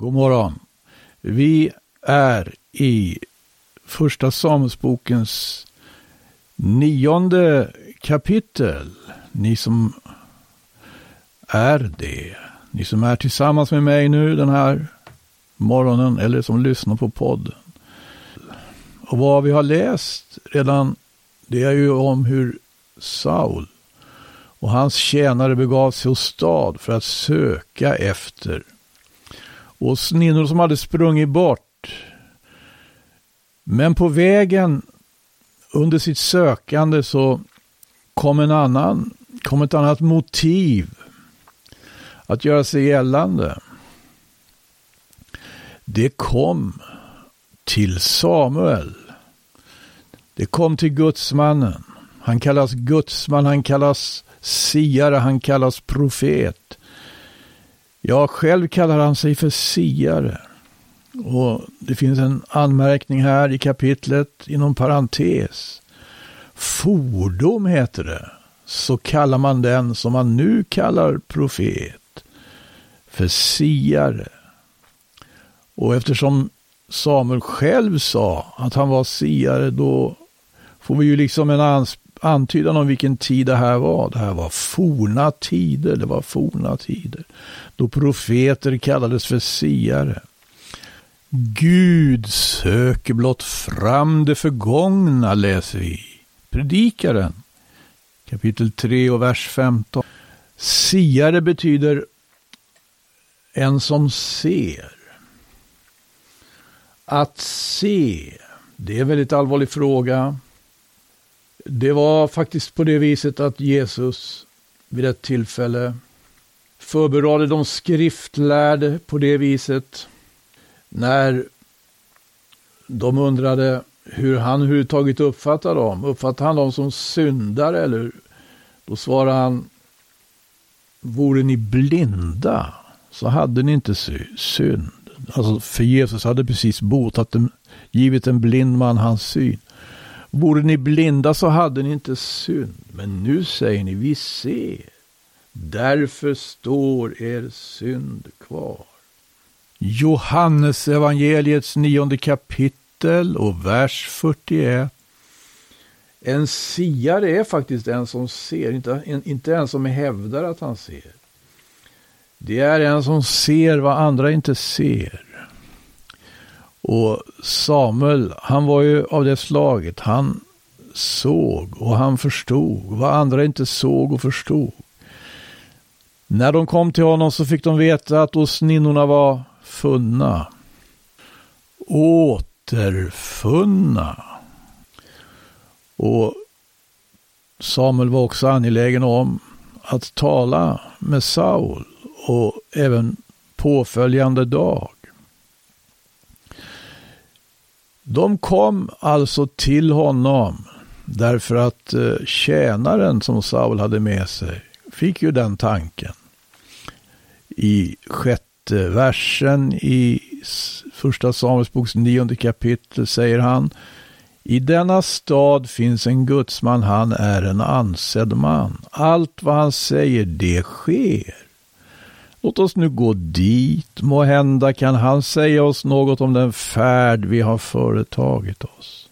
God morgon. Vi är i Första Samuelsbokens nionde kapitel. Ni som är det. Ni som är tillsammans med mig nu den här morgonen eller som lyssnar på podden. Och vad vi har läst redan, det är ju om hur Saul och hans tjänare begav sig åstad för att söka efter och sninnor som hade sprungit bort. Men på vägen under sitt sökande så kom en annan, kom ett annat motiv att göra sig gällande. Det kom till Samuel. Det kom till gudsmannen. Han kallas gudsman, han kallas siare, han kallas profet. Ja, själv kallar han sig för siare. Och det finns en anmärkning här i kapitlet inom parentes. Fordom heter det. Så kallar man den som man nu kallar profet för siare. Och eftersom Samuel själv sa att han var siare då får vi ju liksom en antydan om vilken tid det här var. Det här var forna tider. Det var forna tider. Då profeter kallades för siare. Gud söker blott fram det förgångna, läser vi. Predikaren, kapitel 3 och vers 15. Siare betyder en som ser. Att se, det är en väldigt allvarlig fråga. Det var faktiskt på det viset att Jesus vid ett tillfälle förberedde de skriftlärde på det viset när de undrade hur han överhuvudtaget uppfattade dem. Uppfattade han dem som syndare eller? Då svarade han, vore ni blinda så hade ni inte synd. Alltså för Jesus hade precis botat en, givit en blind man hans syn. Vore ni blinda så hade ni inte synd. Men nu säger ni, vi ser. Därför står er synd kvar. Johannes evangeliets nionde kapitel och vers 41. En siare är faktiskt en som ser, inte en, inte en som hävdar att han ser. Det är en som ser vad andra inte ser. Och Samuel, han var ju av det slaget. Han såg och han förstod vad andra inte såg och förstod. När de kom till honom så fick de veta att åsninnorna var funna. Återfunna. Och Samuel var också angelägen om att tala med Saul och även påföljande dag. De kom alltså till honom därför att eh, tjänaren som Saul hade med sig fick ju den tanken. I sjätte versen i första Samuelsboks nionde kapitel säger han i denna stad finns en gudsman, han är en ansedd man. Allt vad han säger, det sker. Låt oss nu gå dit, må hända kan han säga oss något om den färd vi har företagit oss.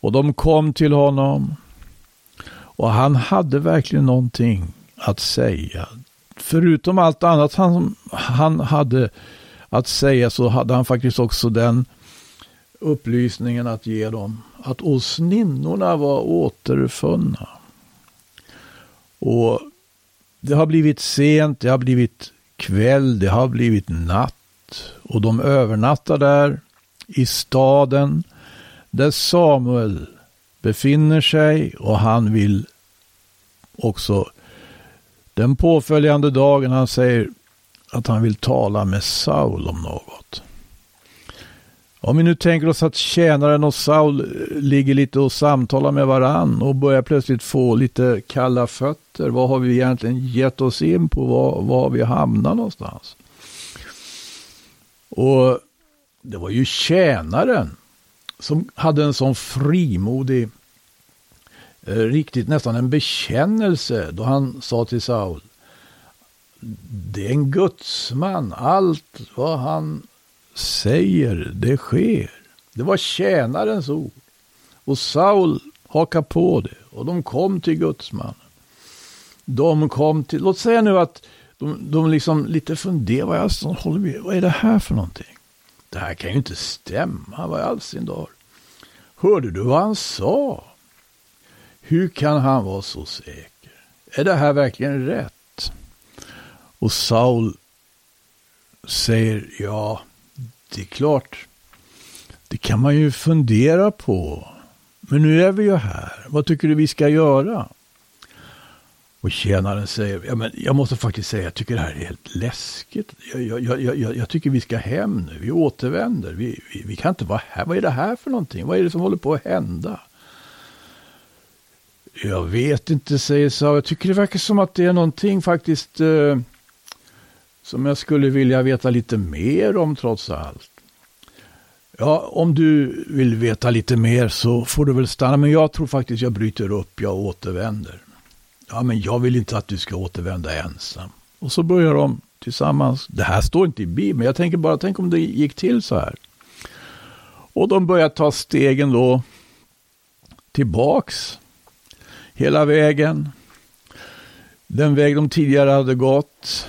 Och de kom till honom och han hade verkligen någonting att säga. Förutom allt annat han, han hade att säga så hade han faktiskt också den upplysningen att ge dem. Att åsninnorna var återfunna. Och det har blivit sent, det har blivit kväll, det har blivit natt. Och de övernattar där i staden där Samuel befinner sig och han vill också den påföljande dagen han säger att han vill tala med Saul om något. Om vi nu tänker oss att tjänaren och Saul eh, ligger lite och samtalar med varann och börjar plötsligt få lite kalla fötter. Vad har vi egentligen gett oss in på? Var, var har vi hamnat någonstans? Och det var ju tjänaren som hade en sån frimodig, eh, riktigt nästan en bekännelse då han sa till Saul. det är en gudsman. Allt vad han säger, det sker. Det var tjänarens ord. Och Saul hakade på det. Och de kom till gudsmannen. De kom till, låt säga nu att de, de liksom lite funderar, vad, alltså, håller vi, vad är det här för någonting? Det här kan ju inte stämma, vad i all sin dar? Hörde du vad han sa? Hur kan han vara så säker? Är det här verkligen rätt? Och Saul säger, ja, det är klart, det kan man ju fundera på. Men nu är vi ju här. Vad tycker du vi ska göra? Och tjänaren säger, ja, men jag måste faktiskt säga, jag tycker det här är helt läskigt. Jag, jag, jag, jag, jag tycker vi ska hem nu, vi återvänder. Vi, vi, vi, kan inte vara här. Vad är det här för någonting? Vad är det som håller på att hända? Jag vet inte, säger Sao. Jag tycker det verkar som att det är någonting faktiskt eh, som jag skulle vilja veta lite mer om trots allt. Ja, om du vill veta lite mer så får du väl stanna. Men jag tror faktiskt jag bryter upp, jag återvänder. Ja, men jag vill inte att du ska återvända ensam. Och så börjar de tillsammans. Det här står inte i Bibeln. Jag tänker bara, tänk om det gick till så här. Och de börjar ta stegen då tillbaks hela vägen. Den väg de tidigare hade gått.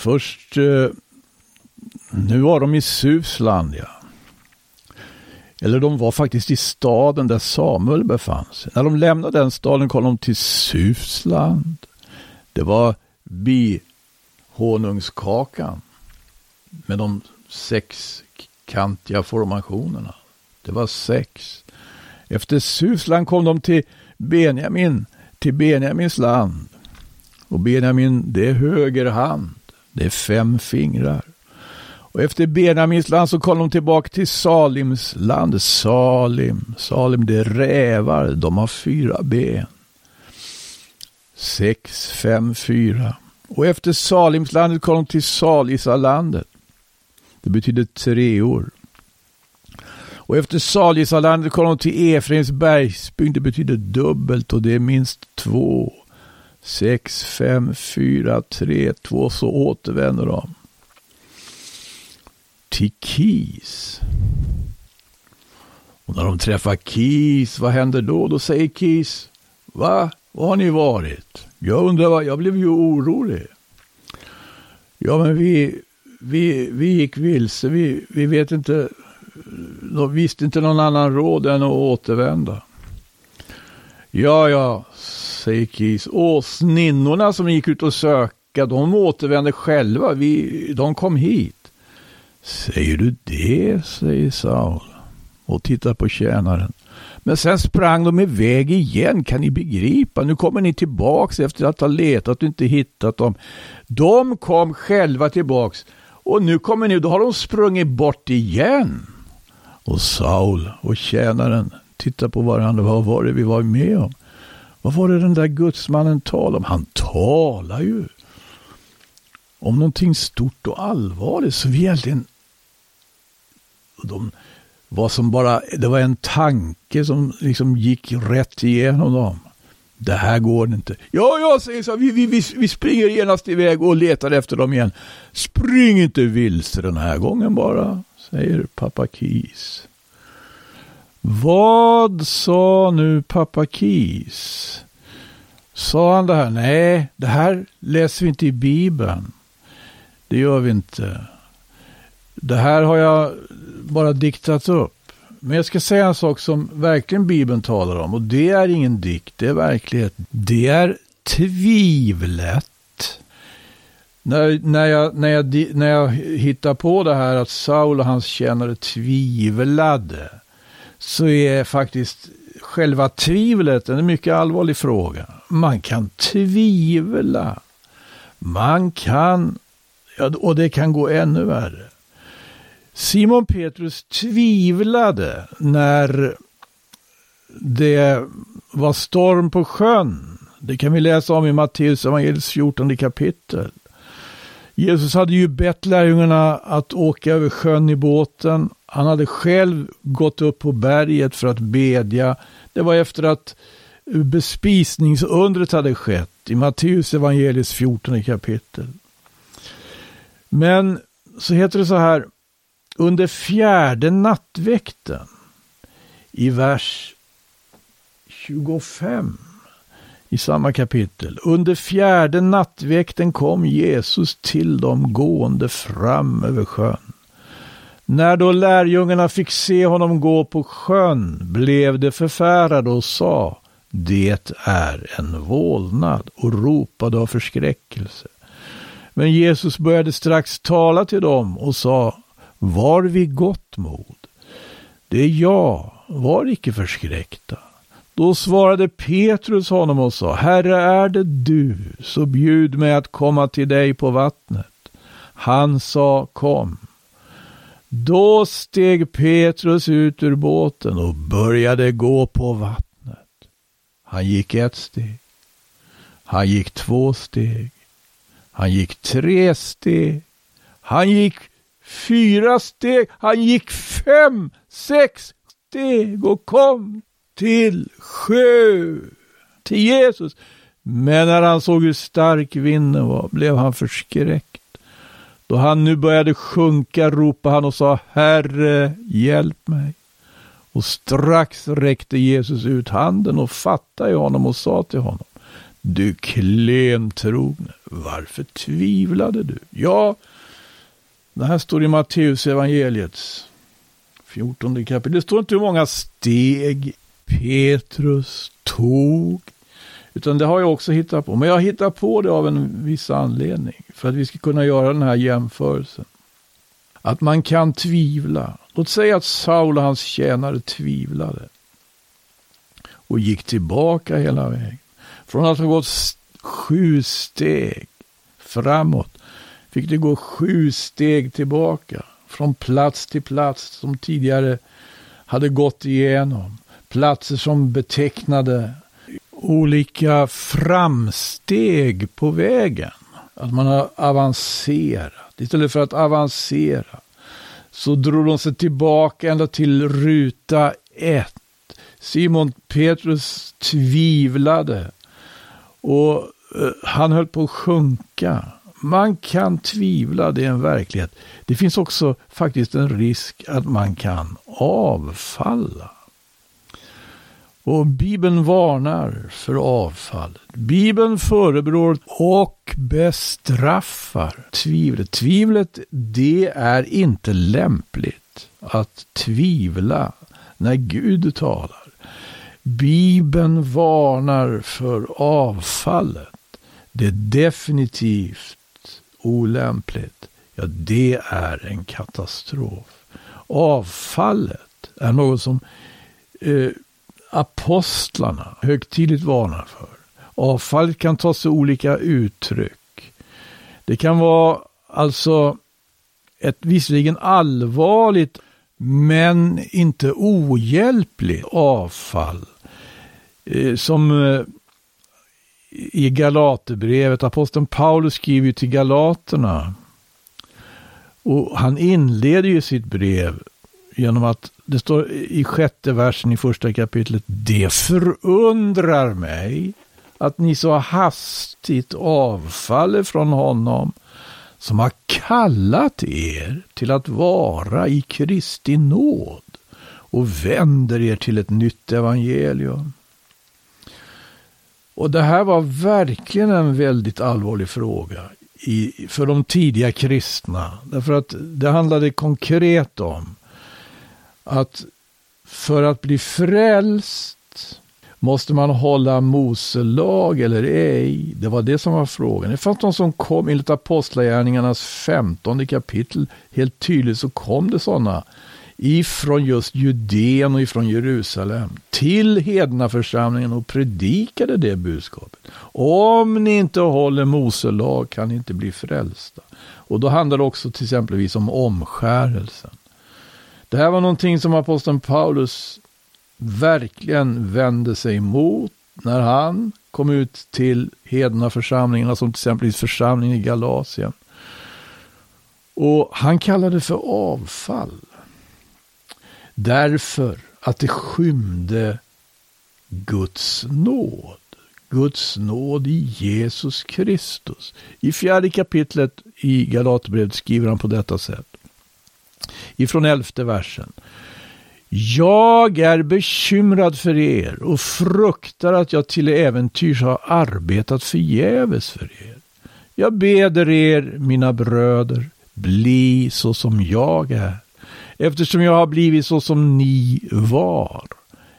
Först, eh, nu var de i Susland, ja. Eller de var faktiskt i staden där Samuel befann sig. När de lämnade den staden kom de till Susland. Det var bihonungskakan med de sexkantiga formationerna. Det var sex. Efter Susland kom de till Benjamin, till Benjamins land. Och Benjamin, det är höger hand. Det är fem fingrar. Och efter Benjamins land så kom de tillbaka till Salims land. Salim, Salim det är rävar, de har fyra ben. Sex, fem, fyra. Och efter Salimslandet kom de till Salisalandet. Det betyder treor. Och efter Salisalandet kom de till Efraims bergsbygd. Det betyder dubbelt och det är minst två. Sex, fem, fyra, tre, två. Så återvänder de till Kis. Och när de träffar Kis, vad händer då? Då säger Kis, va? Var har ni varit? Jag undrar, vad, jag blev ju orolig. Ja, men vi, vi, vi gick vilse, vi, vi vet inte, visste inte någon annan råd än att återvända. Ja, ja, säger Kis. Och sninnorna som gick ut och söka, de återvände själva. Vi, de kom hit. Säger du det, säger Saul och tittar på tjänaren. Men sen sprang de iväg igen, kan ni begripa? Nu kommer ni tillbaks efter att ha letat och inte hittat dem. De kom själva tillbaks och nu kommer ni, då har de sprungit bort igen. Och Saul och tjänaren tittar på varandra. Vad var det vi var med om? Vad var det den där gudsmannen talade om? Han talar ju om någonting stort och allvarligt. Så vi egentligen de var som bara, det var en tanke som liksom gick rätt igenom dem. Det här går inte. Ja, jag säger så, vi, vi, vi, vi springer genast iväg och letar efter dem igen. Spring inte vilse den här gången bara, säger pappa Kis. Vad sa nu pappa Kis? Sa han det här? Nej, det här läser vi inte i Bibeln. Det gör vi inte. Det här har jag bara diktat upp. Men jag ska säga en sak som verkligen Bibeln talar om. Och det är ingen dikt, det är verklighet. Det är tvivlet. När, när, jag, när, jag, när jag hittar på det här att Saul och hans tjänare tvivlade. Så är faktiskt själva tvivlet en mycket allvarlig fråga. Man kan tvivla. Man kan, och det kan gå ännu värre. Simon Petrus tvivlade när det var storm på sjön. Det kan vi läsa om i Matteus evangeliets 14 kapitel. Jesus hade ju bett lärjungarna att åka över sjön i båten. Han hade själv gått upp på berget för att bedja. Det var efter att bespisningsundret hade skett i Matteus evangelis 14 kapitel. Men så heter det så här, under fjärde nattväkten i vers 25 i samma kapitel. Under fjärde nattväkten kom Jesus till dem gående fram över sjön. När då lärjungarna fick se honom gå på sjön blev de förfärade och sa det är en vålnad och ropade av förskräckelse. Men Jesus började strax tala till dem och sa Var vid gott mod. Det är jag, var icke förskräckta. Då svarade Petrus honom och sa, Herre är det du, så bjud mig att komma till dig på vattnet. Han sa, kom. Då steg Petrus ut ur båten och började gå på vattnet. Han gick ett steg. Han gick två steg. Han gick tre steg. Han gick fyra steg. Han gick fem, sex steg och kom till sjö, till Jesus. Men när han såg hur stark vinden var blev han förskräckt. Då han nu började sjunka ropade han och sa Herre, hjälp mig. Och strax räckte Jesus ut handen och fattade i honom och sa till honom Du klentrogne, varför tvivlade du? Ja, det här står i Matteus evangeliets 14 kapitel. Det står inte hur många steg Petrus tog. Utan det har jag också hittat på. Men jag hittar på det av en viss anledning. För att vi ska kunna göra den här jämförelsen. Att man kan tvivla. Låt säga att Saul och hans tjänare tvivlade. Och gick tillbaka hela vägen. Från att ha gått sju steg framåt fick det gå sju steg tillbaka. Från plats till plats som tidigare hade gått igenom platser som betecknade olika framsteg på vägen. Att man har avancerat. Istället för att avancera så drog de sig tillbaka ända till ruta ett. Simon Petrus tvivlade och eh, han höll på att sjunka. Man kan tvivla, det är en verklighet. Det finns också faktiskt en risk att man kan avfalla. Och Bibeln varnar för avfallet. Bibeln förebrår och bestraffar tvivlet. Tvivlet, det är inte lämpligt att tvivla när Gud talar. Bibeln varnar för avfallet. Det är definitivt olämpligt. Ja, det är en katastrof. Avfallet är något som eh, apostlarna högtidligt varnar för. Avfallet kan ta sig olika uttryck. Det kan vara alltså ett visserligen allvarligt men inte ohjälpligt avfall. Eh, som eh, i Galaterbrevet, aposteln Paulus skriver ju till Galaterna. Och han inleder ju sitt brev genom att det står i sjätte versen i första kapitlet. Det förundrar mig att ni så hastigt avfaller från honom som har kallat er till att vara i Kristi nåd och vänder er till ett nytt evangelium. Och det här var verkligen en väldigt allvarlig fråga i, för de tidiga kristna. Därför att det handlade konkret om att för att bli frälst Måste man hålla Mose lag eller ej? Det var det som var frågan. Det fanns de som kom, enligt Apostlagärningarnas 15 kapitel, helt tydligt så kom det sådana ifrån just Judeen och ifrån Jerusalem till hedna församlingen och predikade det budskapet. Om ni inte håller Mose lag kan ni inte bli frälsta. Och då handlar det också till exempelvis om omskärelsen. Det här var någonting som aposteln Paulus verkligen vände sig emot när han kom ut till hedna församlingarna som till exempel församlingen i Galatien. Och han kallade det för avfall. Därför att det skymde Guds nåd. Guds nåd i Jesus Kristus. I fjärde kapitlet i Galaterbrevet skriver han på detta sätt. Ifrån elfte versen. Jag är bekymrad för er och fruktar att jag till äventyrs har arbetat förgäves för er. Jag beder er, mina bröder, bli så som jag är, eftersom jag har blivit så som ni var.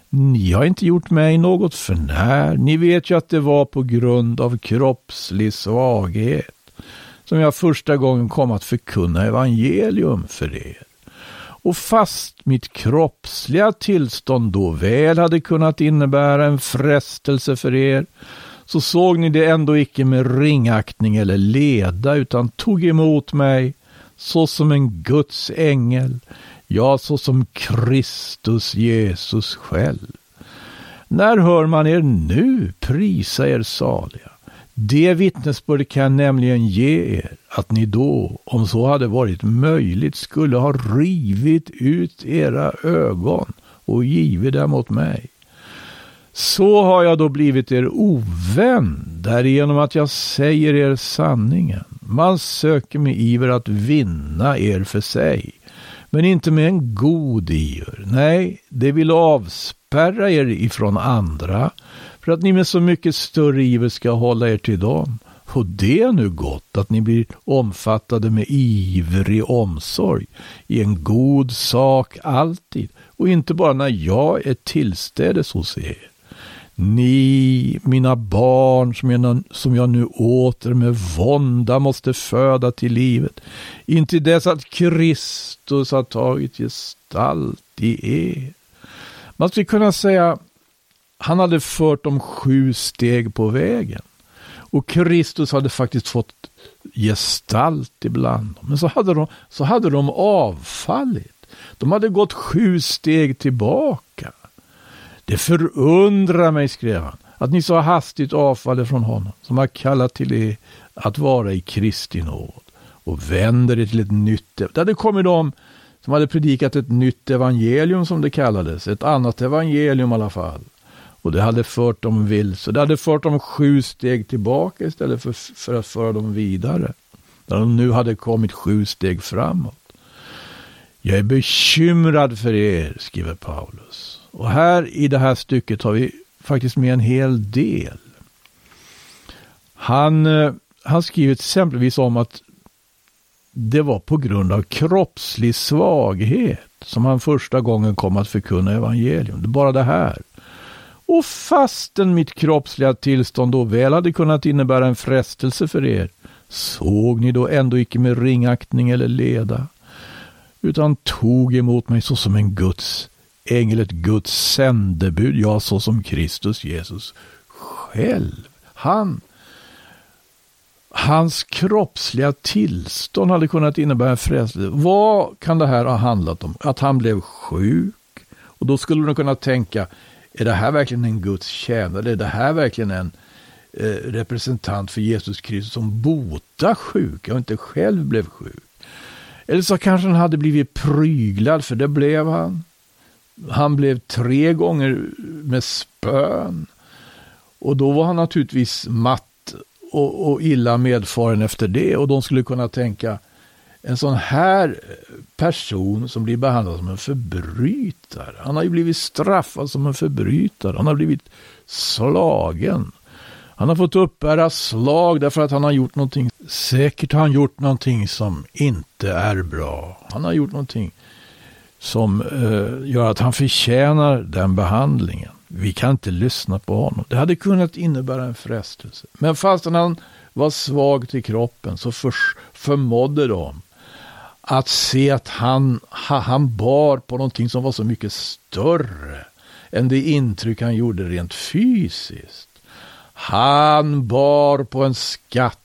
Ni har inte gjort mig något förnär. Ni vet ju att det var på grund av kroppslig svaghet som jag första gången kom att förkunna evangelium för er. Och fast mitt kroppsliga tillstånd då väl hade kunnat innebära en frestelse för er, så såg ni det ändå icke med ringaktning eller leda, utan tog emot mig såsom en Guds ängel, ja, såsom Kristus Jesus själv. När hör man er nu prisa er saliga? Det vittnesbördet kan nämligen ge er att ni då, om så hade varit möjligt, skulle ha rivit ut era ögon och givit dem åt mig. Så har jag då blivit er ovän, därigenom att jag säger er sanningen. Man söker med iver att vinna er för sig, men inte med en god iver. Nej, det vill avspärra er ifrån andra, för att ni med så mycket större iver ska hålla er till dem. Och det är nu gott att ni blir omfattade med ivrig omsorg i en god sak alltid och inte bara när jag är tillstädes hos er. Ni, mina barn, som jag, som jag nu åter med vånda måste föda till livet, intill dess att Kristus har tagit gestalt i er. Man skulle kunna säga, han hade fört dem sju steg på vägen. Och Kristus hade faktiskt fått gestalt ibland. Men så hade de, så hade de avfallit. De hade gått sju steg tillbaka. Det förundrar mig, skrev han, att ni så hastigt avfaller från honom som har kallat till er att vara i Kristi nåd och vänder er till ett nytt. Det hade kommit de som hade predikat ett nytt evangelium som det kallades, ett annat evangelium i alla fall. Och det hade fört dem vilse. Det hade fört dem sju steg tillbaka istället för, för att föra dem vidare. När de nu hade kommit sju steg framåt. Jag är bekymrad för er, skriver Paulus. Och här i det här stycket har vi faktiskt med en hel del. Han, eh, han skriver exempelvis om att det var på grund av kroppslig svaghet som han första gången kom att förkunna evangelium. Det är bara det här. Och fastän mitt kroppsliga tillstånd då väl hade kunnat innebära en frestelse för er, såg ni då ändå icke med ringaktning eller leda, utan tog emot mig såsom en Guds ängel, ett Guds sändebud, ja, såsom Kristus Jesus själv. Han, hans kroppsliga tillstånd hade kunnat innebära en frestelse. Vad kan det här ha handlat om? Att han blev sjuk? Och då skulle de kunna tänka, är det här verkligen en Guds tjänare? Är det här verkligen en eh, representant för Jesus Kristus som botar sjuka och inte själv blev sjuk? Eller så kanske han hade blivit pryglad, för det blev han. Han blev tre gånger med spön. Och då var han naturligtvis matt och, och illa medfaren efter det. Och de skulle kunna tänka, en sån här person som blir behandlad som en förbrytare. Han har ju blivit straffad som en förbrytare. Han har blivit slagen. Han har fått uppbära slag därför att han har gjort någonting. Säkert har han gjort någonting som inte är bra. Han har gjort någonting som eh, gör att han förtjänar den behandlingen. Vi kan inte lyssna på honom. Det hade kunnat innebära en frestelse. Men fastän han var svag till kroppen så för, förmådde de att se att han, han bar på någonting som var så mycket större än det intryck han gjorde rent fysiskt. Han bar på en skatt.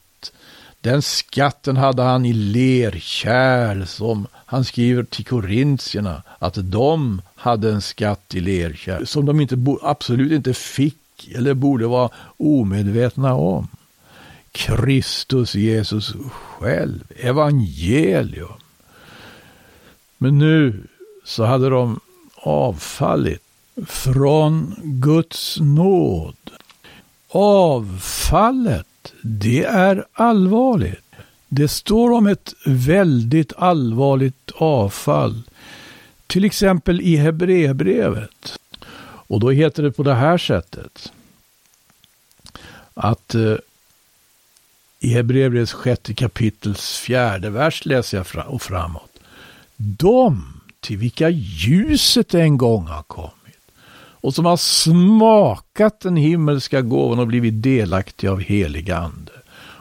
Den skatten hade han i lerkärl som han skriver till korintierna att de hade en skatt i lerkärl som de inte, absolut inte fick eller borde vara omedvetna om. Kristus Jesus själv, evangelium. Men nu så hade de avfallit från Guds nåd. Avfallet, det är allvarligt. Det står om ett väldigt allvarligt avfall. Till exempel i Hebreerbrevet. Och då heter det på det här sättet. Att eh, i Hebreerbrevets sjätte kapitels fjärde vers läser jag fram och framåt. De till vilka ljuset en gång har kommit och som har smakat den himmelska gåvan och blivit delaktiga av helig ande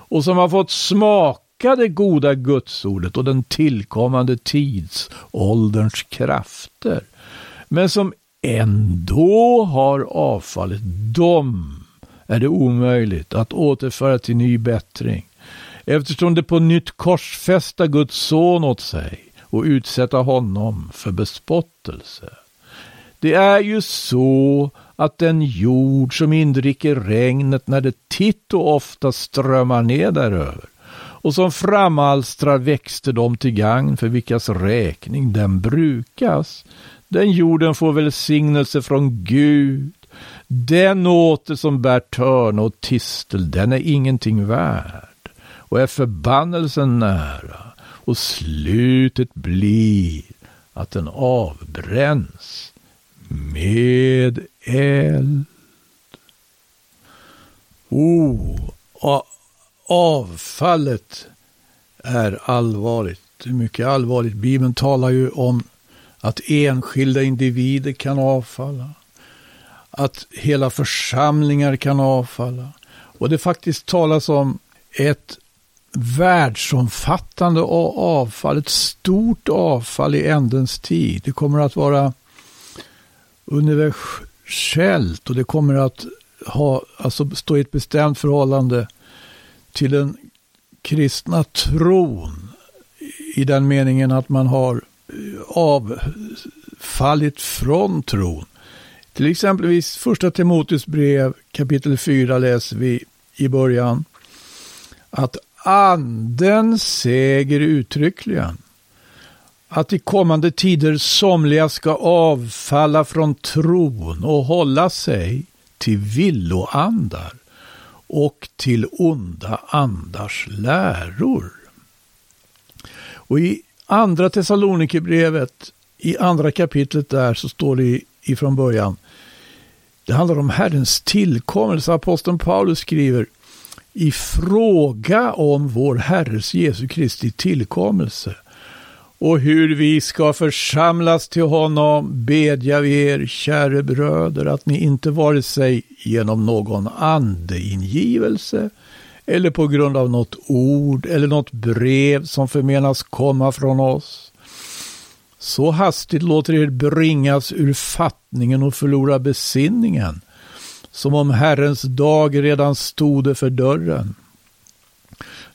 och som har fått smaka det goda gudsordet och den tillkommande tidsålderns krafter men som ändå har avfallit. Dem är det omöjligt att återföra till ny bättring eftersom det på nytt korsfästa Guds son åt sig och utsätta honom för bespottelse. Det är ju så att den jord som indricker regnet när det titt och ofta strömmar ner däröver och som framalstrar växter dem till gagn för vilkas räkning den brukas. Den jorden får välsignelse från Gud. Den åter som bär törn och tistel, den är ingenting värd och är förbannelsen nära och slutet blir att den avbränns med eld. Oh, avfallet är allvarligt. Det är mycket allvarligt. Bibeln talar ju om att enskilda individer kan avfalla. Att hela församlingar kan avfalla. Och det faktiskt talas om ett världsomfattande avfall, ett stort avfall i ändens tid. Det kommer att vara universellt och det kommer att ha, alltså stå i ett bestämt förhållande till den kristna tron i den meningen att man har avfallit från tron. Till exempelvis första Timoteus brev kapitel 4 läser vi i början att anden säger uttryckligen att i kommande tider somliga ska avfalla från tron och hålla sig till villoandar och till onda andars läror. Och i andra Thessalonikerbrevet, i andra kapitlet där så står det ifrån början, det handlar om Herrens tillkommelse. Aposteln Paulus skriver i fråga om vår Herres Jesu Kristi tillkommelse. Och hur vi ska församlas till honom bedja vi er, käre bröder, att ni inte vare sig genom någon andeingivelse eller på grund av något ord eller något brev som förmenas komma från oss, så hastigt låter er bringas ur fattningen och förlora besinningen, som om Herrens dag redan stode för dörren.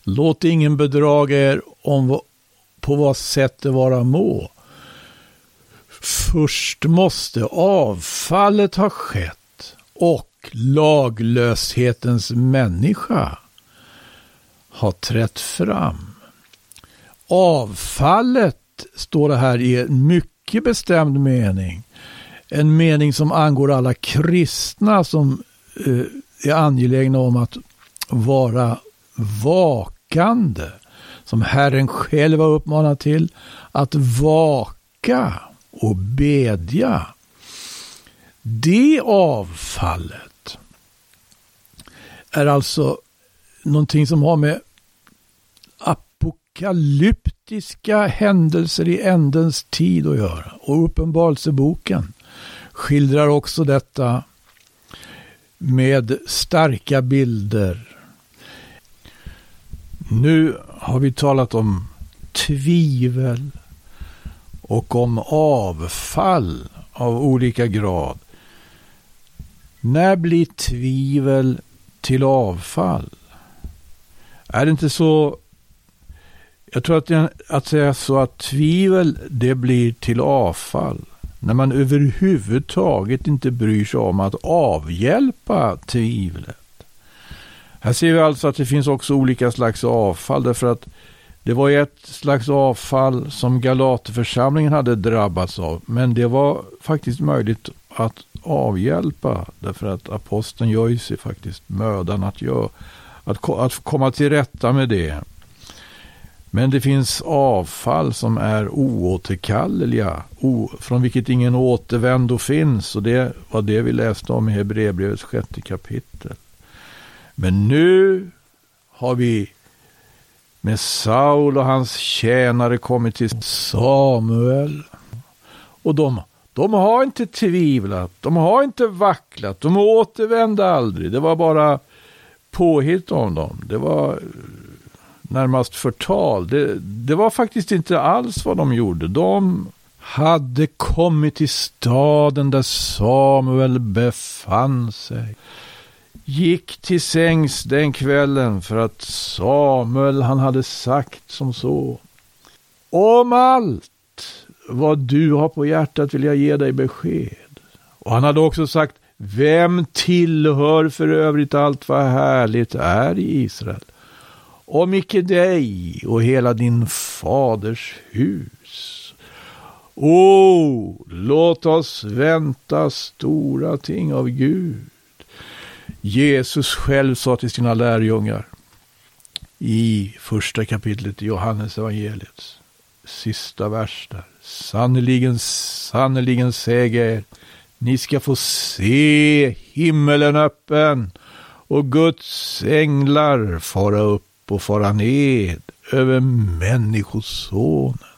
Låt ingen bedraga er om på vad sätt det vara må. Först måste avfallet ha skett och laglöshetens människa ha trätt fram. Avfallet står det här i en mycket bestämd mening. En mening som angår alla kristna som eh, är angelägna om att vara vakande som Herren själv har uppmanat till, att vaka och bedja. Det avfallet är alltså någonting som har med apokalyptiska händelser i ändens tid att göra. Och Uppenbarelseboken skildrar också detta med starka bilder. Nu har vi talat om tvivel och om avfall av olika grad. När blir tvivel till avfall? Är det inte så jag tror att, det, att säga så att tvivel det blir till avfall när man överhuvudtaget inte bryr sig om att avhjälpa tvivlet. Här ser vi alltså att det finns också olika slags avfall därför att det var ett slags avfall som Galaterförsamlingen hade drabbats av. Men det var faktiskt möjligt att avhjälpa. Därför att aposteln gör ju sig faktiskt mödan att, göra, att, att komma till rätta med det. Men det finns avfall som är oåterkalleliga, o, från vilket ingen återvändo finns. Och det var det vi läste om i Hebreerbrevets sjätte kapitel. Men nu har vi med Saul och hans tjänare kommit till Samuel. Och de, de har inte tvivlat, de har inte vacklat, de återvände aldrig. Det var bara påhitt om dem. Det var närmast förtal. Det, det var faktiskt inte alls vad de gjorde. De hade kommit till staden där Samuel befann sig. Gick till sängs den kvällen för att Samuel han hade sagt som så. Om allt vad du har på hjärtat vill jag ge dig besked. Och han hade också sagt, vem tillhör för övrigt allt vad härligt är i Israel? Om icke dig och hela din faders hus. O, oh, låt oss vänta stora ting av Gud. Jesus själv sa till sina lärjungar i första kapitlet i Johannes evangeliets sista vers där. Sannerligen, sannerligen säger jag er, ni ska få se himmelen öppen och Guds änglar fara upp och fara ned över Människosonen.